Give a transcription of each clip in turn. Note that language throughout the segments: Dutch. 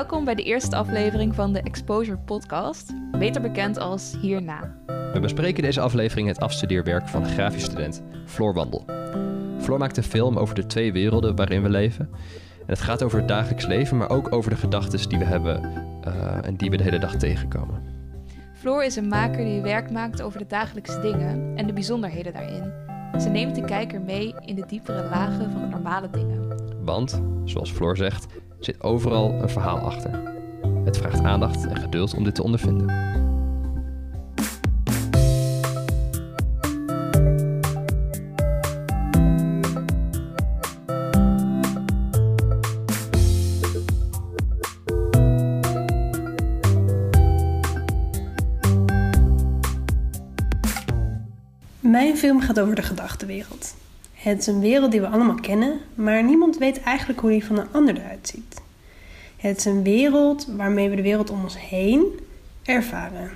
Welkom bij de eerste aflevering van de Exposure Podcast, beter bekend als Hierna. We bespreken deze aflevering het afstudeerwerk van de grafisch student Floor Wandel. Floor maakt een film over de twee werelden waarin we leven. En het gaat over het dagelijks leven, maar ook over de gedachten die we hebben uh, en die we de hele dag tegenkomen. Floor is een maker die werk maakt over de dagelijkse dingen en de bijzonderheden daarin. Ze neemt de kijker mee in de diepere lagen van de normale dingen. Want, zoals Floor zegt, zit overal een verhaal achter. Het vraagt aandacht en geduld om dit te ondervinden. Mijn film gaat over de gedachtenwereld. Het is een wereld die we allemaal kennen, maar niemand weet eigenlijk hoe die van een ander eruit ziet. Het is een wereld waarmee we de wereld om ons heen ervaren.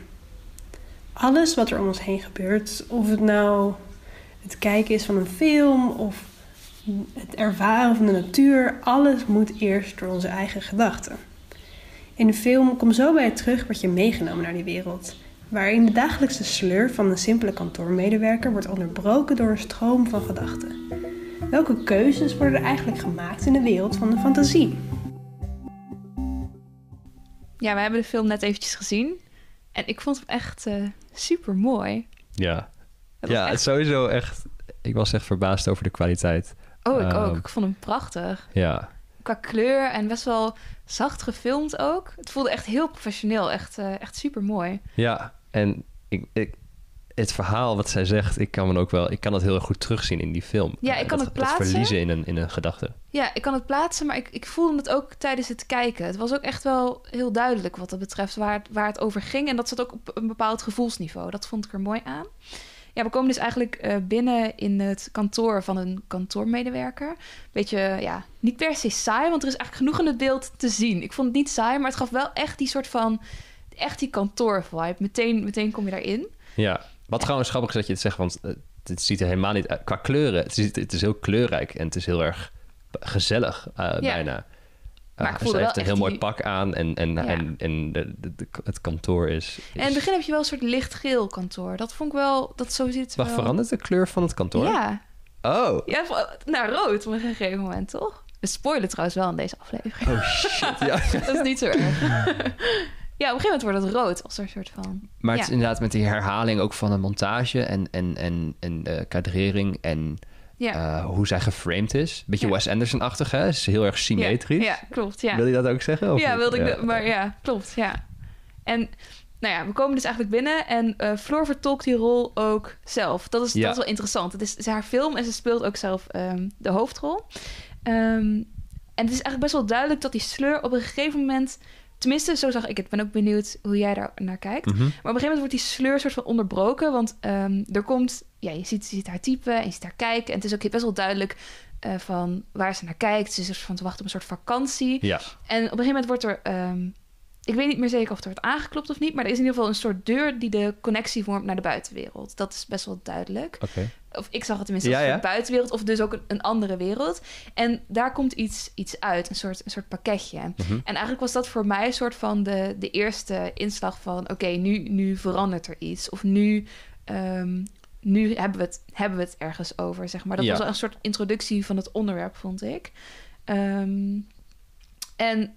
Alles wat er om ons heen gebeurt, of het nou het kijken is van een film of het ervaren van de natuur, alles moet eerst door onze eigen gedachten. In de film kom zo bij terug wat je meegenomen naar die wereld waarin de dagelijkse sleur van een simpele kantoormedewerker wordt onderbroken door een stroom van gedachten. Welke keuzes worden er eigenlijk gemaakt in de wereld van de fantasie? Ja, we hebben de film net eventjes gezien en ik vond hem echt uh, super mooi. Ja, ja, het sowieso echt. Ik was echt verbaasd over de kwaliteit. Oh, ik ook. Ehm, ik vond hem prachtig. Ja. Qua kleur en best wel zacht gefilmd ook. Het voelde echt heel professioneel. Echt, uh, echt super mooi. Ja, en ik, ik, het verhaal wat zij zegt, ik kan me ook wel, ik kan dat heel erg goed terugzien in die film. Ja, ik kan het plaatsen. Het verliezen in een, in een gedachte. Ja, ik kan het plaatsen, maar ik, ik voelde het ook tijdens het kijken. Het was ook echt wel heel duidelijk wat dat betreft waar het, waar het over ging. En dat zat ook op een bepaald gevoelsniveau. Dat vond ik er mooi aan. Ja, we komen dus eigenlijk uh, binnen in het kantoor van een kantoormedewerker. Beetje, ja, niet per se saai, want er is eigenlijk genoeg in het beeld te zien. Ik vond het niet saai, maar het gaf wel echt die soort van echt die kantoorvibe. Meteen, meteen kom je daarin. Ja, wat trouwens grappig is dat je het zegt, want het ziet er helemaal niet uit. Qua kleuren, het is, het is heel kleurrijk en het is heel erg gezellig uh, bijna. Maar ik ze heeft een heel mooi pak aan en, en, en, en de, de, het kantoor is, En in het begin heb je wel een soort lichtgeel kantoor. Dat vond ik wel, dat zo het Wacht, wel... verandert de kleur van het kantoor? Ja. Oh. Ja, naar rood op een gegeven moment, toch? We spoilen trouwens wel in deze aflevering. Oh shit, ja. dat is niet zo erg. Ja, op een gegeven moment wordt het rood als er een soort van. Maar het is inderdaad met die herhaling ook van de montage en, en, en, en kadrering en ja. Uh, hoe zij geframed is. Beetje Wes Anderson-achtig, hè? Is heel erg symmetrisch. Ja, klopt. Ja. Wil je dat ook zeggen? Of ja, wilde ik. maar ja, klopt. Ja. En nou ja, we komen dus eigenlijk binnen en uh, Floor vertolkt die rol ook zelf. Dat is, dat is wel interessant. Het is, is, haar film en ze speelt ook zelf um, de hoofdrol. Um, en het is eigenlijk best wel duidelijk dat die sleur op een gegeven moment Tenminste, zo zag ik het. Ik ben ook benieuwd hoe jij daar naar kijkt. Mhm. Maar op een gegeven moment wordt die sleur soort van onderbroken. Want um, er komt... Ja, je ziet, je ziet haar typen en je ziet haar kijken. En het is ook best wel duidelijk uh, van waar ze naar kijkt. Ze is dus van te wachten op een soort vakantie. Ja. En op een gegeven moment wordt er... Um, ik weet niet meer zeker of er wordt aangeklopt of niet. Maar er is in ieder geval een soort deur die de connectie vormt naar de buitenwereld. Dat is best wel duidelijk. Oké. Of ik zag het tenminste als de buitenwereld, of dus ook een, een, andere wereld. En daar komt iets, iets uit, een soort, een soort pakketje. Mhm. En eigenlijk was dat voor mij een soort van de, de eerste inslag van... oké, nu, nu verandert er iets. Of nu, um, nu hebben, we het, hebben we het ergens over, zeg maar. Dat Ja. was wel een soort introductie van het onderwerp, vond ik. Ehm, en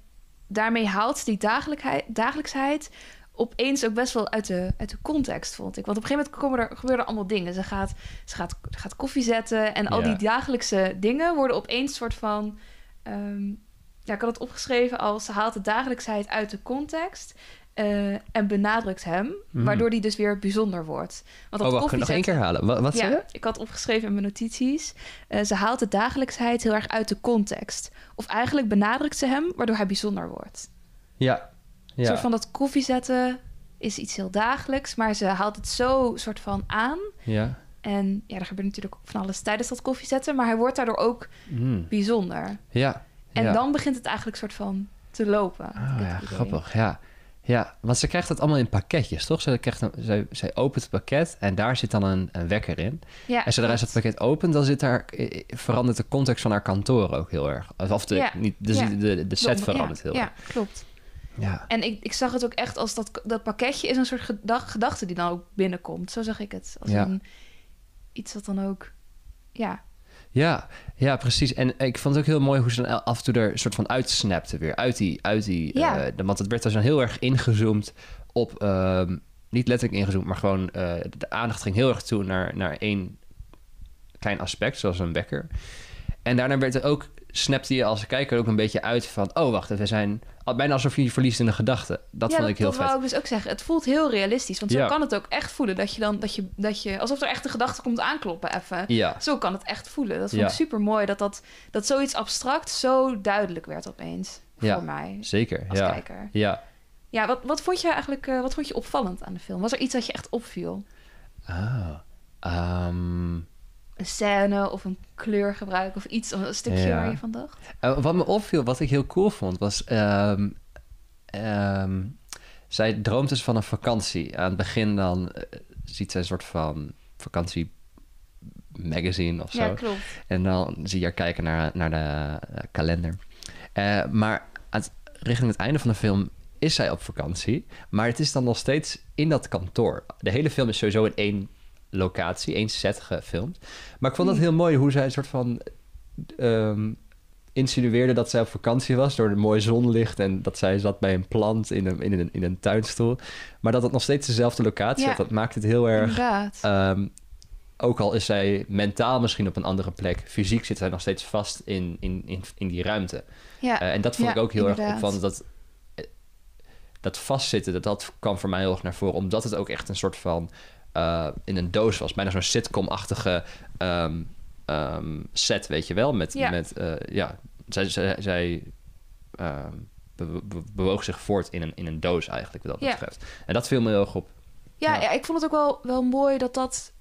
daarmee haalt die dagelijkheid, dagelijksheid opeens ook best wel uit de, uit de context, vond ik. Want op een gegeven moment komen er, gebeuren er allemaal dingen. Ze gaat, ze gaat, koffie zetten en al Ja. die dagelijkse dingen worden opeens soort van... ehm, ja, ik had het opgeschreven als ze haalt de dagelijksheid uit de context... eh, en benadrukt hem, Mhm. waardoor die dus weer bijzonder wordt. Want dat Oh, wacht, nog één keer halen. Wat, wat ja, je? ik had opgeschreven in mijn notities. eh, ze haalt de dagelijksheid heel erg uit de context. Of eigenlijk benadrukt ze hem, waardoor hij bijzonder wordt. Ja. Een ja. soort van dat koffie zetten is iets heel dagelijks, maar ze haalt het zo soort van aan. Ja. En ja, er gebeurt natuurlijk van alles tijdens dat koffie zetten, maar hij wordt daardoor ook Mm. bijzonder. Ja. En ja. dan begint het eigenlijk soort van te lopen. Oh, het ja, idee. grappig. Ja. ja, want ze krijgt het allemaal in pakketjes, toch? Ze krijgt een, zij, zij opent het pakket en daar zit dan een, een wekker in. Ja, En zodra ze het pakket opent, dan zit daar, verandert de context van haar kantoor ook heel erg. Of de, Ja, niet, dus ja. de, de, de set De- verandert ja, heel Ja, erg. klopt. Ja. En ik, ik zag het ook echt als dat, dat pakketje is een soort gedag, gedachte die dan ook binnenkomt. Zo zag ik het. Als Ja. een, iets wat dan ook... Ja, Ja, ja, precies. En ik vond het ook heel mooi hoe ze dan af en toe er een soort van uitsnapte weer. Uit die, uit die Ja. eh, de- want het werd dus dan heel erg ingezoomd op, ehm, niet letterlijk ingezoomd, maar gewoon eh, de aandacht ging heel erg toe naar, naar één klein aspect, zoals een wekker. En daarna werd er ook, snapte je als kijker ook een beetje uit van, oh wacht, we zijn bijna alsof je je verliest in een gedachte. Dat ja, vond ik heel dat vet. wou ik dus ook zeggen. Het voelt heel realistisch. Want zo Ja. kan het ook echt voelen. Dat je dan, dat je, dat je, alsof er echt een gedachte komt aankloppen even. Ja, Zo kan het echt voelen. Dat vond ik super mooi. Dat, dat, dat zoiets abstract zo duidelijk werd opeens. Ja. Voor mij, zeker. als Ja. kijker. ja. Ja, wat, wat vond je eigenlijk eh, wat vond je opvallend aan de film? Was er iets dat je echt opviel? Ah. Ehm, Een scène of een kleurgebruik of iets, een stukje Ja. waar je van dacht? Uh, wat me opviel, wat ik heel cool vond, was... ehm, zij droomt dus van een vakantie. Aan het begin dan eh, ziet zij een soort van vakantie magazine of zo. Ja, klopt. En dan zie je haar kijken naar, naar de eh, kalender. Eh, maar aan het, richting het einde van de film is zij op vakantie. Maar het is dan nog steeds in dat kantoor. De hele film is sowieso in één locatie, één set gefilmd. Maar ik vond het heel mooi hoe zij een soort van... ehm, insinueerde dat zij op vakantie was door de mooie zonlicht... en dat zij zat bij een plant in een, in een, in een tuinstoel. Maar dat het nog steeds dezelfde locatie Ja. had, dat maakt het heel erg... Ehm, ook al is zij mentaal misschien op een andere plek, fysiek zit zij nog steeds vast in, in, in, in die ruimte. ja, Eh, en dat vond Ja, ik ook heel erg opvallend. Dat, eh, dat vastzitten, dat, dat kwam voor mij heel erg naar voren. Omdat het ook echt een soort van eh, in een doos was. Bijna zo'n sitcom-achtige ehm, ehm, set, weet je wel. Met, Ja. met eh, ja, zij, zij, zij ehm, be- be- bewoog zich voort in een, in een doos eigenlijk, wat dat Ja. betreft. En dat viel me heel erg op. Ja, Ja. ja. ik vond het ook wel, wel mooi dat dat...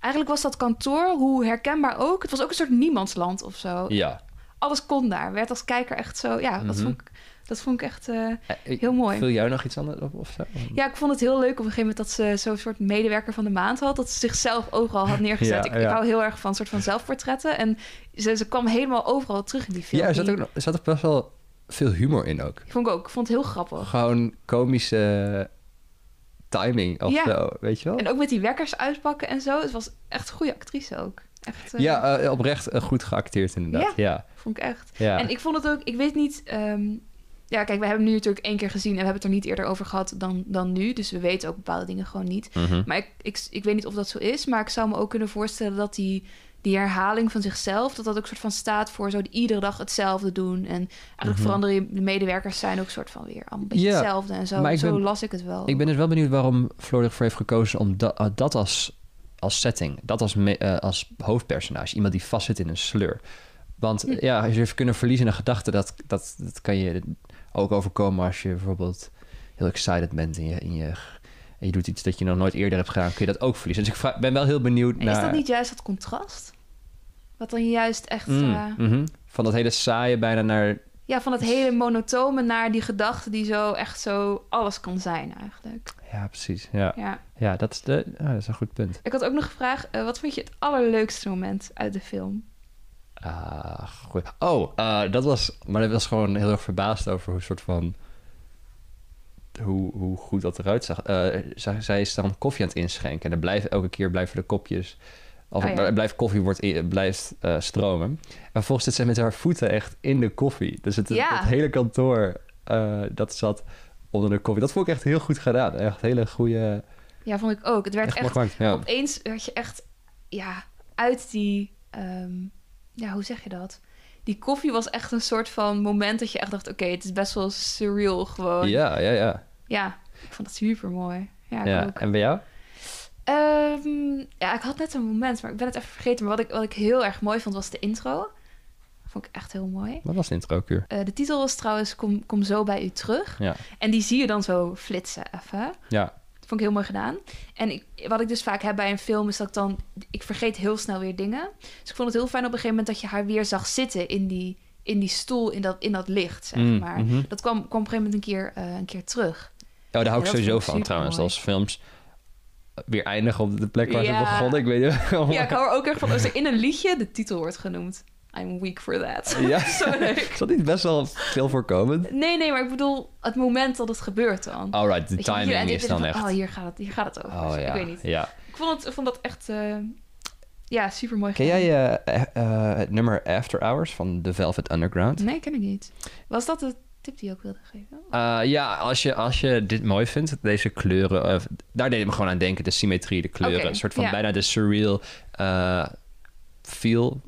eigenlijk was dat kantoor, hoe herkenbaar ook... Het was ook een soort niemandsland of zo. Ja. Alles kon daar. Werd als kijker echt zo... Ja, dat, Mhm. vond ik, dat vond ik echt eh, Eh, heel mooi. Viel jou nog iets anders op of zo? Ja, ik vond het heel leuk op een gegeven moment... dat ze zo'n soort medewerker van de maand had. Dat ze zichzelf overal had neergezet. Ja, ik, ik hou heel erg van soort van zelfportretten. En ze, ze kwam helemaal overal terug in die film. Ja, er zat, ook, er zat ook best wel veel humor in ook. Vond ik ook. Ik vond het heel grappig. Gewoon komische timing of Ja. zo, weet je wel? En ook met die wekkers uitpakken en zo. Het was echt een goede actrice ook. Echt, eh, Ja, oprecht goed geacteerd inderdaad. Ja, vond ik echt. ja. En ik vond het ook, ik weet niet. ehm, ja, kijk, we hebben nu natuurlijk één keer gezien en we hebben het er niet eerder over gehad dan, dan nu. Dus we weten ook bepaalde dingen gewoon niet. Mhm. Maar ik, ik, ik weet niet of dat zo is. Maar ik zou me ook kunnen voorstellen dat die, die herhaling van zichzelf, dat dat ook soort van staat voor zo iedere dag hetzelfde doen. En eigenlijk Mhm. veranderen de medewerkers zijn ook soort van weer allemaal een beetje hetzelfde en zo. maar zo ben- las ik het wel. Ik ben dus wel benieuwd waarom Floor ervoor heeft gekozen om dat, eh, dat als, als setting, dat als, me- eh, als hoofdpersonage, iemand die vastzit in een sleur. Want Hm. ja, als je even kunnen verliezen in een gedachte, dat, dat, dat kan je ook overkomen als je bijvoorbeeld heel excited bent in je, in je, en je doet iets dat je nog nooit eerder hebt gedaan, kun je dat ook verliezen. Dus ik ben wel heel benieuwd En naar... Is dat niet juist dat contrast? Wat dan juist echt... Mm, eh, mhm. Van dat hele saaie bijna naar... Ja, van het hele monotone naar die gedachte die zo echt zo alles kan zijn eigenlijk. Ja, precies. Ja, Ja. ja dat, is de, ja, dat is een goed punt. Ik had ook nog gevraagd, eh, wat vond je het allerleukste moment uit de film? Ah, goed. Oh, eh, dat was... Maar dat was gewoon heel erg verbaasd over hoe soort van... Hoe, hoe goed dat eruit zag. Eh, zij, zij is dan koffie aan het inschenken. En er blijven, elke keer blijven de kopjes... Of Oh, ja. blijft koffie wordt, blijft eh, stromen. En vervolgens zit zij met haar voeten echt in de koffie. Dus het, Ja. het hele kantoor dat zat onder de koffie. Dat vond ik echt heel goed gedaan. Echt hele goede... Ja, vond ik ook. Het werd Echt, ja. opeens werd je echt, ja, uit die, ehm, ja, hoe zeg je dat? Die koffie was echt een soort van moment dat je echt dacht, oké, het is best wel surreal gewoon. Ja, ja, ja. Ja, ik vond het super mooi. Ja, ja. ook. En bij jou? Ehm, ja, ik had net een moment, maar ik ben het even vergeten. Maar wat ik, wat ik heel erg mooi vond, was de intro. Vond ik echt heel mooi. Wat was de intro-kuur? Eh, de titel was trouwens Kom, Kom zo bij u terug. Ja. En die zie je dan zo flitsen even. Ja. Vond ik heel mooi gedaan. En ik, wat ik dus vaak heb bij een film is dat ik dan... Ik vergeet heel snel weer dingen. Dus ik vond het heel fijn op een gegeven moment dat je haar weer zag zitten in die, in die stoel, in dat, in dat licht, zeg Mm, maar. mhm. Dat kwam, kwam op een gegeven moment een keer, eh, een keer terug. Oh, daar hou ik Ja, dat sowieso van trouwens. mooi. Als films weer eindigen op de plek waar Ja. ze begonnen. Ik weet niet waarom. Ja, ik hou er ook erg van als er in een liedje de titel wordt genoemd. I'm weak for that. Ja. Zo leuk. Is dat niet best wel veel voorkomend? Nee, nee, maar ik bedoel het moment dat het gebeurt dan. Alright, de je, hier- timing is dan van, echt... Oh, hier gaat het, hier gaat het over. Oh ja, Ik weet niet. ja. Ik vond, het, vond dat echt, eh, ja, super mooi. Ken jij eh, eh, het nummer After Hours van The Velvet Underground? Nee, ken ik niet. Was dat de tip die je ook wilde geven? Uh, ja, als je, als je dit mooi vindt, deze kleuren, daar deed ik me gewoon aan denken. De symmetrie, de kleuren, een soort van ja. bijna de surreal uh, feel.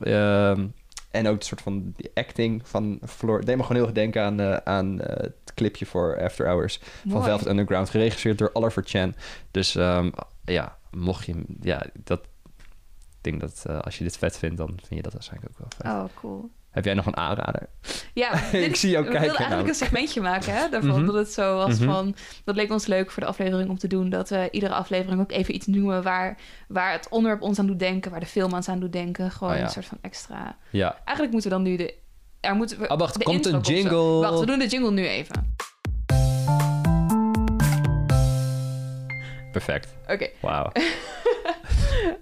Ehm, en ook een soort van die acting van Floor. Het deed me gewoon heel erg denken aan, uh, aan het clipje voor After Hours van. Velvet Underground, geregisseerd door Oliver Chan. Dus um, ja, mocht je, ja, dat, ik denk dat uh, als je dit vet vindt, dan vind je dat waarschijnlijk ook wel vet. Oh, cool. Heb jij nog een aanrader? Ja, Ik zie jou we kijken wilden eigenlijk nou. een segmentje maken hè, daarvan. Mhm. Dat het zo was Mhm. van... Dat leek ons leuk voor de aflevering om te doen. Dat we iedere aflevering ook even iets noemen... waar, waar het onderwerp ons aan doet denken. Waar de film ons aan doet denken. Gewoon Oh ja. een soort van extra... Ja. Eigenlijk moeten we dan nu de... Er moeten we, Oh, wacht, komt een jingle? Wacht, we doen de jingle nu even. Perfect. Oké. Wauw.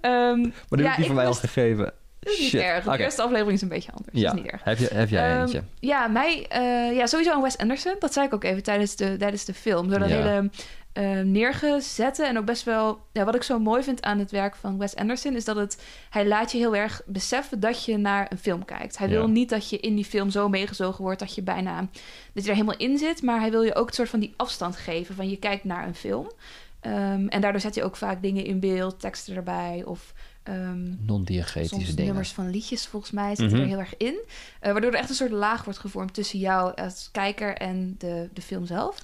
Ehm, Maar die ja, heb je van mij al gegeven. Dat is niet Shit. erg. De Oké. eerste aflevering is een beetje anders. Ja. Dat is niet erg. Heb, je, heb jij Ehm, eentje? Ja, mij, eh, ja, sowieso een Wes Anderson. Dat zei ik ook even tijdens de, tijdens de film. Zo dat Ja. hele eh, neergezette en ook best wel... Ja, wat ik zo mooi vind aan het werk van Wes Anderson... is dat het, hij laat je heel erg beseffen dat je naar een film kijkt. Hij Ja. wil niet dat je in die film zo meegezogen wordt... dat je bijna dat je er helemaal in zit. Maar hij wil je ook een soort van die afstand geven... van je kijkt naar een film. Ehm, en daardoor zet hij ook vaak dingen in beeld, teksten erbij... of ehm, Non-diagetische dingen. nummers van liedjes volgens mij zitten Mhm. er heel erg in. Eh, waardoor er echt een soort laag wordt gevormd tussen jou als kijker en de, de film zelf.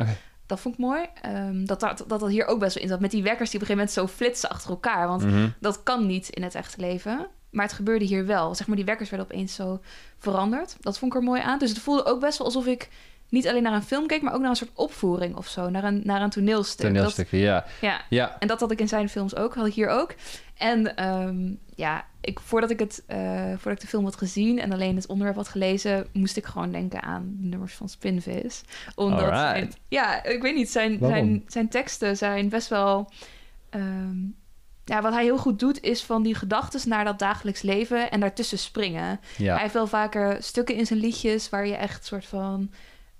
Dat vond ik mooi. Ehm, dat, dat, dat dat hier ook best wel in zat. Met die wekkers die op een gegeven moment zo flitsen achter elkaar. Want Mhm. dat kan niet in het echte leven. Maar het gebeurde hier wel. Zeg maar, die wekkers werden opeens zo veranderd. Dat vond ik er mooi aan. Dus het voelde ook best wel alsof ik niet alleen naar een film keek... maar ook naar een soort opvoering of zo. Naar een, naar een toneelstuk. Dat- Toneelstukken, ja. ja, Ja, en dat had ik in zijn films ook, had ik hier ook. En ehm, ja, ik, voordat, ik het, eh, voordat ik de film had gezien en alleen het onderwerp had gelezen, moest ik gewoon denken aan de nummers van Spinvis. Omdat, zijn- ja, ik weet niet, zijn, Waarom? zijn, zijn teksten zijn best wel. ehm, ja, wat hij heel goed doet, is van die gedachten naar dat dagelijks leven en daartussen springen. ja. Hij heeft wel vaker stukken in zijn liedjes waar je echt soort van.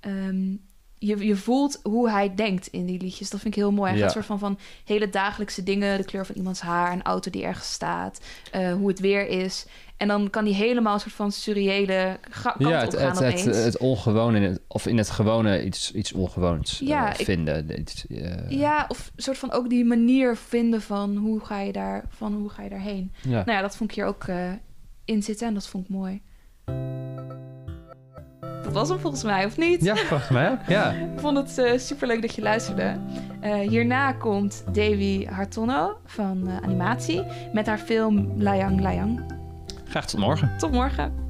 ehm, je, je voelt hoe hij denkt in die liedjes. Dat vind ik heel mooi. Hij Ja. gaat soort van van hele dagelijkse dingen. De kleur van iemands haar, een auto die ergens staat. eh, hoe het weer is. En dan kan hij helemaal een soort van surreële kant ja, het, het, het, ongewone, in het, of in het gewone iets, iets ongewoons Ja, eh, ik- vinden. Iets, eh, ja, of een soort van ook die manier vinden van hoe ga je, daar, van hoe ga je daarheen. ja. Nou ja, dat vond ik hier ook in zitten en dat vond ik mooi. Dat was hem volgens mij, of niet? ja, volgens mij ook. Ja. Ik vond het super superleuk dat je luisterde. Eh, hierna komt Davy Hartono van eh, Animatie met haar film Layang Layang. Graag tot morgen. Tot morgen.